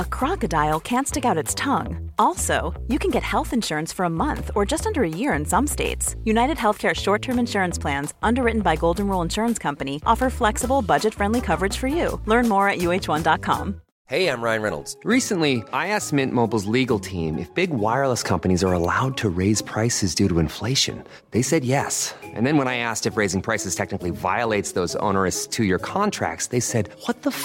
a crocodile can't stick out its tongue. Also, you can get health insurance for a month or just under a year in some states. United Healthcare short term insurance plans, underwritten by Golden Rule Insurance Company, offer flexible, budget friendly coverage for you. Learn more at uh1.com. Hey, I'm Ryan Reynolds. Recently, I asked Mint Mobile's legal team if big wireless companies are allowed to raise prices due to inflation. They said yes. And then when I asked if raising prices technically violates those onerous two year contracts, they said, What the f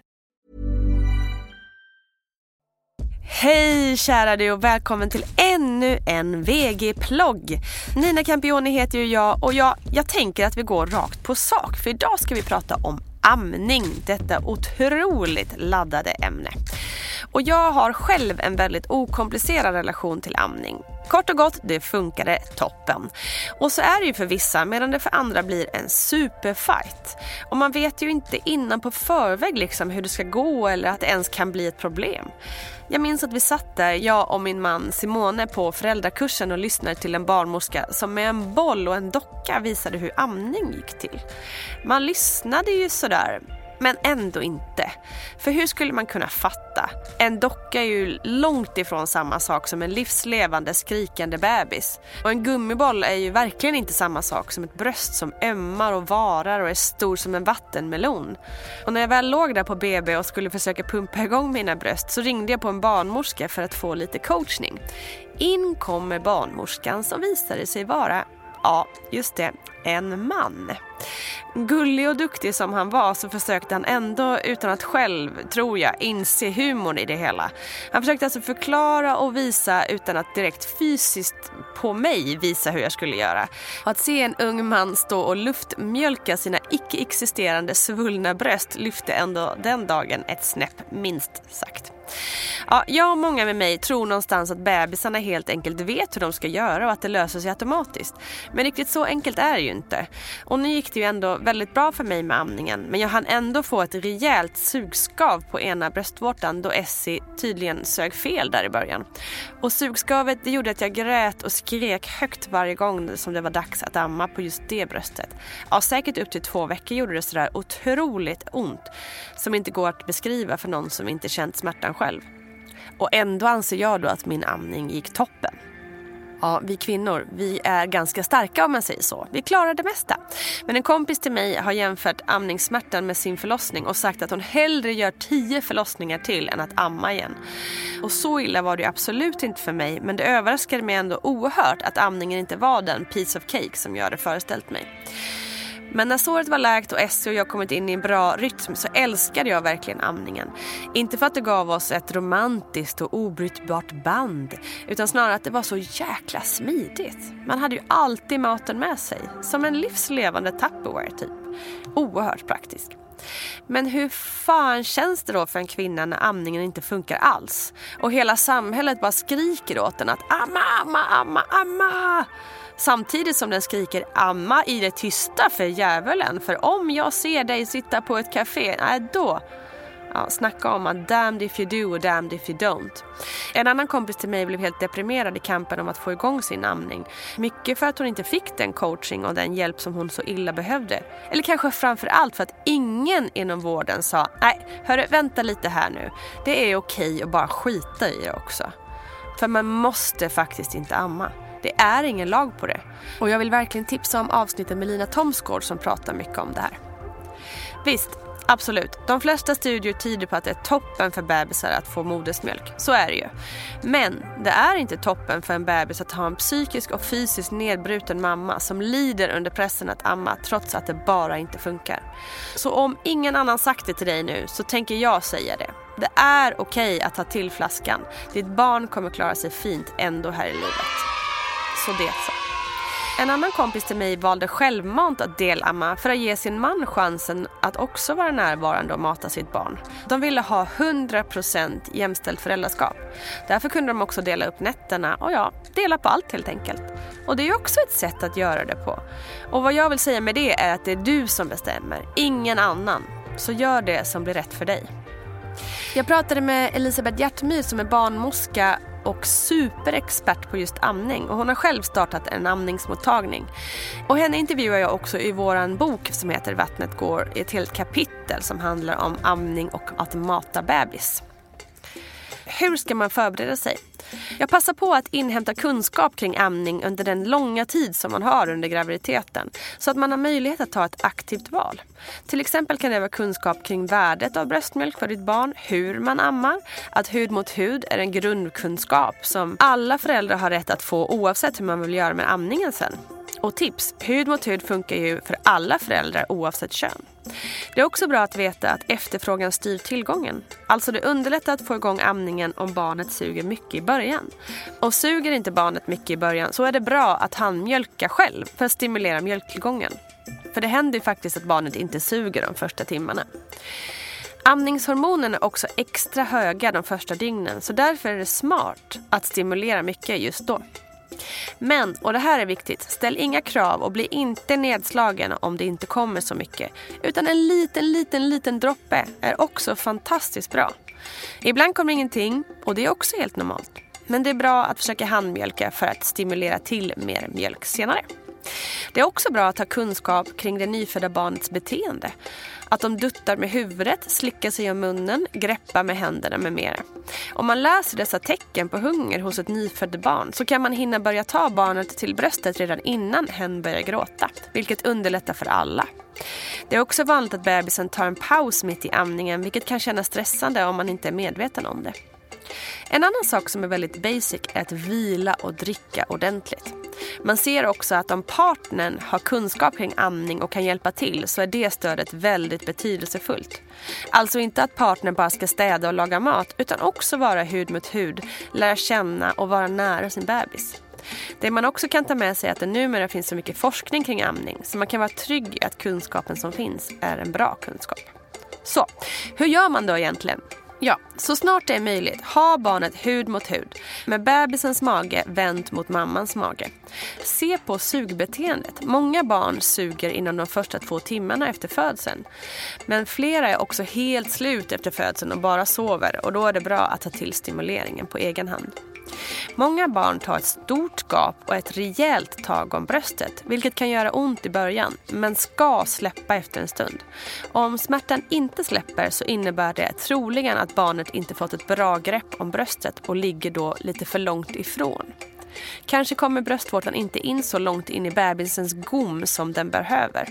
Hej kära du och välkommen till ännu en VG-plogg. Nina Campioni heter ju jag och jag, jag tänker att vi går rakt på sak för idag ska vi prata om amning, detta otroligt laddade ämne. Och jag har själv en väldigt okomplicerad relation till amning. Kort och gott, det funkade toppen. Och så är det ju för vissa medan det för andra blir en superfight. Och man vet ju inte innan på förväg liksom hur det ska gå eller att det ens kan bli ett problem. Jag minns att vi satt där, jag och min man Simone på föräldrakursen och lyssnade till en barnmorska som med en boll och en docka visade hur amning gick till. Man lyssnade ju sådär men ändå inte. För hur skulle man kunna fatta? En docka är ju långt ifrån samma sak som en livslevande skrikande bebis. Och en gummiboll är ju verkligen inte samma sak som ett bröst som ömmar och varar och är stor som en vattenmelon. Och när jag väl låg där på BB och skulle försöka pumpa igång mina bröst så ringde jag på en barnmorska för att få lite coachning. In kommer barnmorskan som visade sig vara Ja, just det. En man. Gullig och duktig som han var så försökte han ändå utan att själv, tror jag, inse humorn i det hela. Han försökte alltså förklara och visa utan att direkt fysiskt på mig visa hur jag skulle göra. Och att se en ung man stå och luftmjölka sina icke-existerande svullna bröst lyfte ändå den dagen ett snäpp, minst sagt. Ja, jag och många med mig tror någonstans att bebisarna helt enkelt vet hur de ska göra och att det löser sig automatiskt. Men riktigt så enkelt är det ju inte. Och nu gick det ju ändå väldigt bra för mig med amningen men jag hann ändå få ett rejält sugskav på ena bröstvårtan då Essie tydligen sög fel där i början. Och sugskavet det gjorde att jag grät och skrek högt varje gång som det var dags att amma på just det bröstet. Ja, säkert upp till två veckor gjorde det sådär otroligt ont som inte går att beskriva för någon som inte känt smärtan själv. Och ändå anser jag då att min amning gick toppen. Ja, vi kvinnor, vi är ganska starka om man säger så. Vi klarar det mesta. Men en kompis till mig har jämfört amningssmärtan med sin förlossning och sagt att hon hellre gör tio förlossningar till än att amma igen. Och så illa var det absolut inte för mig men det överraskade mig ändå oerhört att amningen inte var den piece of cake som jag hade föreställt mig. Men när såret var läkt och Essie och jag kommit in i en bra rytm så älskade jag verkligen amningen. Inte för att det gav oss ett romantiskt och obrytbart band utan snarare att det var så jäkla smidigt. Man hade ju alltid maten med sig, som en livslevande Tupperware typ. Oerhört praktisk. Men hur fan känns det då för en kvinna när amningen inte funkar alls? Och hela samhället bara skriker åt den att amma, amma, amma, amma. Samtidigt som den skriker amma i det tysta för djävulen. För om jag ser dig sitta på ett café, nej då Ja, snacka om att damned if you do och damned if you don't. En annan kompis till mig blev helt deprimerad i kampen om att få igång sin amning. Mycket för att hon inte fick den coaching och den hjälp som hon så illa behövde. Eller kanske framför allt för att ingen inom vården sa nej, hörru, vänta lite här nu. Det är okej att bara skita i det också. För man måste faktiskt inte amma. Det är ingen lag på det. Och jag vill verkligen tipsa om avsnittet med Lina Thomsgård som pratar mycket om det här. Visst, Absolut. De flesta studier tyder på att det är toppen för bebisar att få modersmjölk. Så är det ju. Men det är inte toppen för en bebis att ha en psykisk och fysiskt nedbruten mamma som lider under pressen att amma trots att det bara inte funkar. Så om ingen annan sagt det till dig nu så tänker jag säga det. Det är okej okay att ta till flaskan. Ditt barn kommer klara sig fint ändå här i livet. Så det så. En annan kompis till mig valde självmant att delamma för att ge sin man chansen att också vara närvarande och mata sitt barn. De ville ha 100% jämställt föräldraskap. Därför kunde de också dela upp nätterna och ja, dela på allt helt enkelt. Och det är också ett sätt att göra det på. Och vad jag vill säga med det är att det är du som bestämmer, ingen annan. Så gör det som blir rätt för dig. Jag pratade med Elisabeth Hjärtmyr som är barnmorska och superexpert på just amning och hon har själv startat en amningsmottagning. Och henne intervjuar jag också i våran bok som heter Vattnet går i ett helt kapitel som handlar om amning och att mata bebis. Hur ska man förbereda sig? Jag passar på att inhämta kunskap kring amning under den långa tid som man har under graviditeten så att man har möjlighet att ta ett aktivt val. Till exempel kan det vara kunskap kring värdet av bröstmjölk för ditt barn, hur man ammar, att hud mot hud är en grundkunskap som alla föräldrar har rätt att få oavsett hur man vill göra med amningen sen. Och tips, hud mot hud funkar ju för alla föräldrar oavsett kön. Det är också bra att veta att efterfrågan styr tillgången. Alltså det underlättar att få igång amningen om barnet suger mycket i början. Och suger inte barnet mycket i början så är det bra att handmjölka själv för att stimulera mjölktillgången. För det händer ju faktiskt att barnet inte suger de första timmarna. Amningshormonerna är också extra höga de första dygnen så därför är det smart att stimulera mycket just då. Men, och det här är viktigt, ställ inga krav och bli inte nedslagen om det inte kommer så mycket. Utan en liten, liten, liten droppe är också fantastiskt bra. Ibland kommer ingenting och det är också helt normalt. Men det är bra att försöka handmjölka för att stimulera till mer mjölk senare. Det är också bra att ha kunskap kring det nyfödda barnets beteende. Att de duttar med huvudet, slickar sig om munnen, greppar med händerna med mera. Om man läser dessa tecken på hunger hos ett nyfött barn så kan man hinna börja ta barnet till bröstet redan innan hen börjar gråta, vilket underlättar för alla. Det är också vanligt att bebisen tar en paus mitt i amningen vilket kan kännas stressande om man inte är medveten om det. En annan sak som är väldigt basic är att vila och dricka ordentligt. Man ser också att om partnern har kunskap kring amning och kan hjälpa till så är det stödet väldigt betydelsefullt. Alltså inte att partnern bara ska städa och laga mat utan också vara hud mot hud, lära känna och vara nära sin bebis. Det man också kan ta med sig är att det numera finns så mycket forskning kring amning så man kan vara trygg i att kunskapen som finns är en bra kunskap. Så, hur gör man då egentligen? Ja, så snart det är möjligt, ha barnet hud mot hud med bebisens mage vänt mot mammans mage. Se på sugbeteendet. Många barn suger inom de första två timmarna efter födseln. Men flera är också helt slut efter födseln och bara sover och då är det bra att ta till stimuleringen på egen hand. Många barn tar ett stort gap och ett rejält tag om bröstet vilket kan göra ont i början men ska släppa efter en stund. Om smärtan inte släpper så innebär det troligen att barnet inte fått ett bra grepp om bröstet och ligger då lite för långt ifrån. Kanske kommer bröstvårtan inte in så långt in i bebisens gom som den behöver.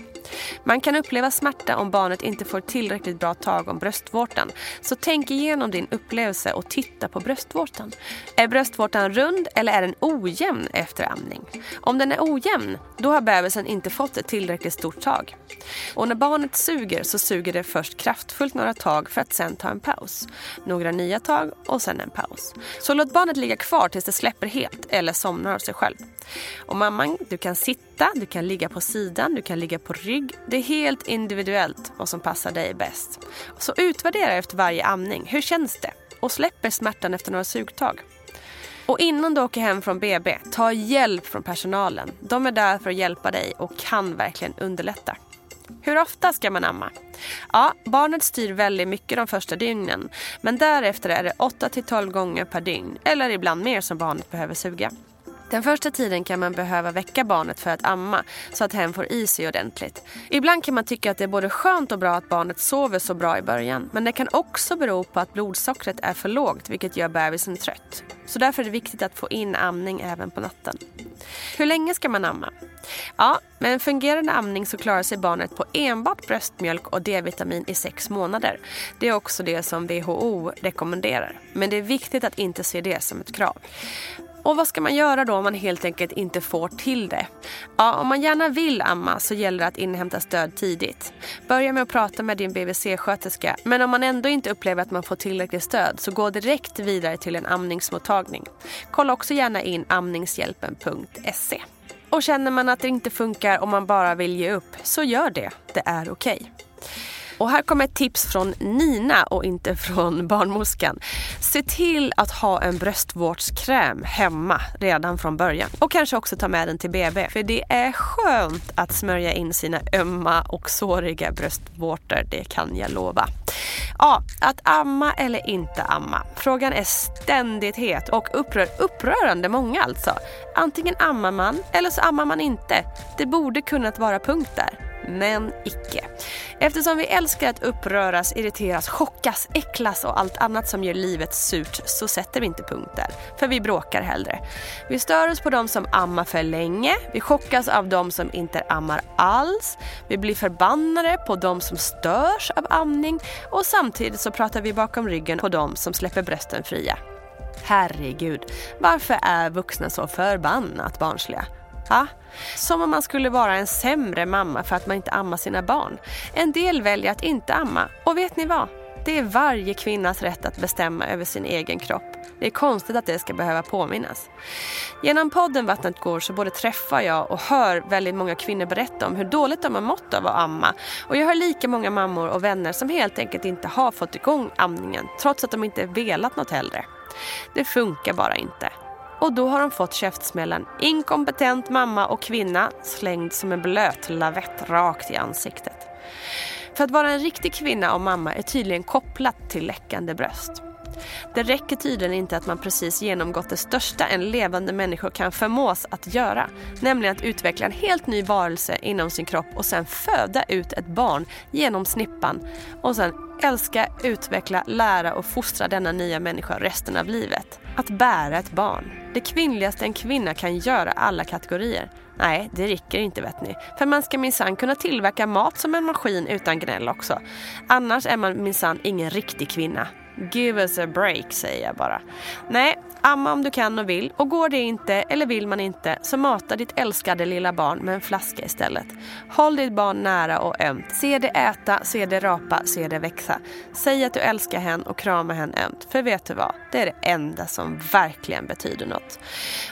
Man kan uppleva smärta om barnet inte får tillräckligt bra tag om bröstvårtan. Så tänk igenom din upplevelse och titta på bröstvårtan. Är bröstvårtan rund eller är den ojämn efter amning? Om den är ojämn, då har bebisen inte fått ett tillräckligt stort tag. Och när barnet suger så suger det först kraftfullt några tag för att sen ta en paus. Några nya tag och sen en paus. Så låt barnet ligga kvar tills det släpper helt eller eller somnar av sig själv. Och mamman, du kan sitta, du kan ligga på sidan, du kan ligga på rygg. Det är helt individuellt vad som passar dig bäst. Så utvärdera efter varje amning. Hur känns det? Och släpper smärtan efter några sugtag. Och innan du åker hem från BB, ta hjälp från personalen. De är där för att hjälpa dig och kan verkligen underlätta. Hur ofta ska man amma? Ja, barnet styr väldigt mycket de första dygnen. Men därefter är det 8-12 gånger per dygn eller ibland mer som barnet behöver suga. Den första tiden kan man behöva väcka barnet för att amma så att hen får i sig ordentligt. Ibland kan man tycka att det är både skönt och bra att barnet sover så bra i början. Men det kan också bero på att blodsockret är för lågt vilket gör bebisen trött. Så därför är det viktigt att få in amning även på natten. Hur länge ska man amma? Ja, med en fungerande amning så klarar sig barnet på enbart bröstmjölk och D-vitamin i sex månader. Det är också det som WHO rekommenderar. Men det är viktigt att inte se det som ett krav. Och vad ska man göra då om man helt enkelt inte får till det? Ja, om man gärna vill amma så gäller det att inhämta stöd tidigt. Börja med att prata med din BVC-sköterska. Men om man ändå inte upplever att man får tillräckligt stöd så gå direkt vidare till en amningsmottagning. Kolla också gärna in amningshjälpen.se. Och känner man att det inte funkar och man bara vill ge upp, så gör det. Det är okej. Okay. Och här kommer ett tips från Nina och inte från barnmorskan. Se till att ha en bröstvårdskräm hemma redan från början. Och kanske också ta med den till BB. För det är skönt att smörja in sina ömma och såriga bröstvårtor, det kan jag lova. Ja, att amma eller inte amma. Frågan är ständigt het och upprör, upprörande många alltså. Antingen ammar man eller så ammar man inte. Det borde kunnat vara punkt där men icke. Eftersom vi älskar att uppröras, irriteras, chockas, äcklas och allt annat som gör livet surt så sätter vi inte punkt där. För vi bråkar hellre. Vi stör oss på de som ammar för länge, vi chockas av de som inte ammar alls, vi blir förbannade på de som störs av amning och samtidigt så pratar vi bakom ryggen på de som släpper brösten fria. Herregud, varför är vuxna så förbannat barnsliga? Ha? Som om man skulle vara en sämre mamma för att man inte ammar sina barn. En del väljer att inte amma. Och vet ni vad? Det är varje kvinnas rätt att bestämma över sin egen kropp. Det är konstigt att det ska behöva påminnas. Genom podden Vattnet går så både träffar jag och hör väldigt många kvinnor berätta om hur dåligt de har mått av att amma. Och jag har lika många mammor och vänner som helt enkelt inte har fått igång amningen trots att de inte velat något hellre. Det funkar bara inte. Och då har hon fått käftsmällen. Inkompetent mamma och kvinna slängd som en blöt lavett rakt i ansiktet. För att vara en riktig kvinna och mamma är tydligen kopplat till läckande bröst. Det räcker tydligen inte att man precis genomgått det största en levande människa kan förmås att göra. Nämligen att utveckla en helt ny varelse inom sin kropp och sen föda ut ett barn genom snippan. Och sen älska, utveckla, lära och fostra denna nya människa resten av livet. Att bära ett barn. Det kvinnligaste en kvinna kan göra alla kategorier. Nej, det räcker inte vet ni. För man ska minsann kunna tillverka mat som en maskin utan gnäll också. Annars är man minsann ingen riktig kvinna. Give us a break säger jag bara. Nej, amma om du kan och vill. Och går det inte eller vill man inte så mata ditt älskade lilla barn med en flaska istället. Håll ditt barn nära och ömt. Se det äta, se det rapa, se det växa. Säg att du älskar henne och krama henne ömt. För vet du vad? Det är det enda som verkligen betyder något.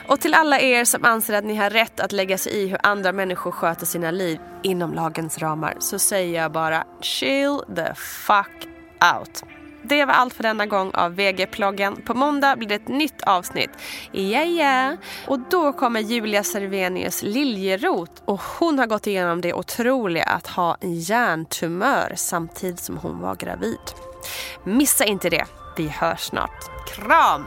Och till alla er som anser att ni har rätt att lägga sig i hur andra människor sköter sina liv inom lagens ramar så säger jag bara chill the fuck out. Det var allt för denna gång av VG-ploggen. På måndag blir det ett nytt avsnitt. Ja, ja. Och då kommer Julia Servenius Liljerot och hon har gått igenom det otroliga att ha en hjärntumör samtidigt som hon var gravid. Missa inte det. Vi hörs snart. Kram!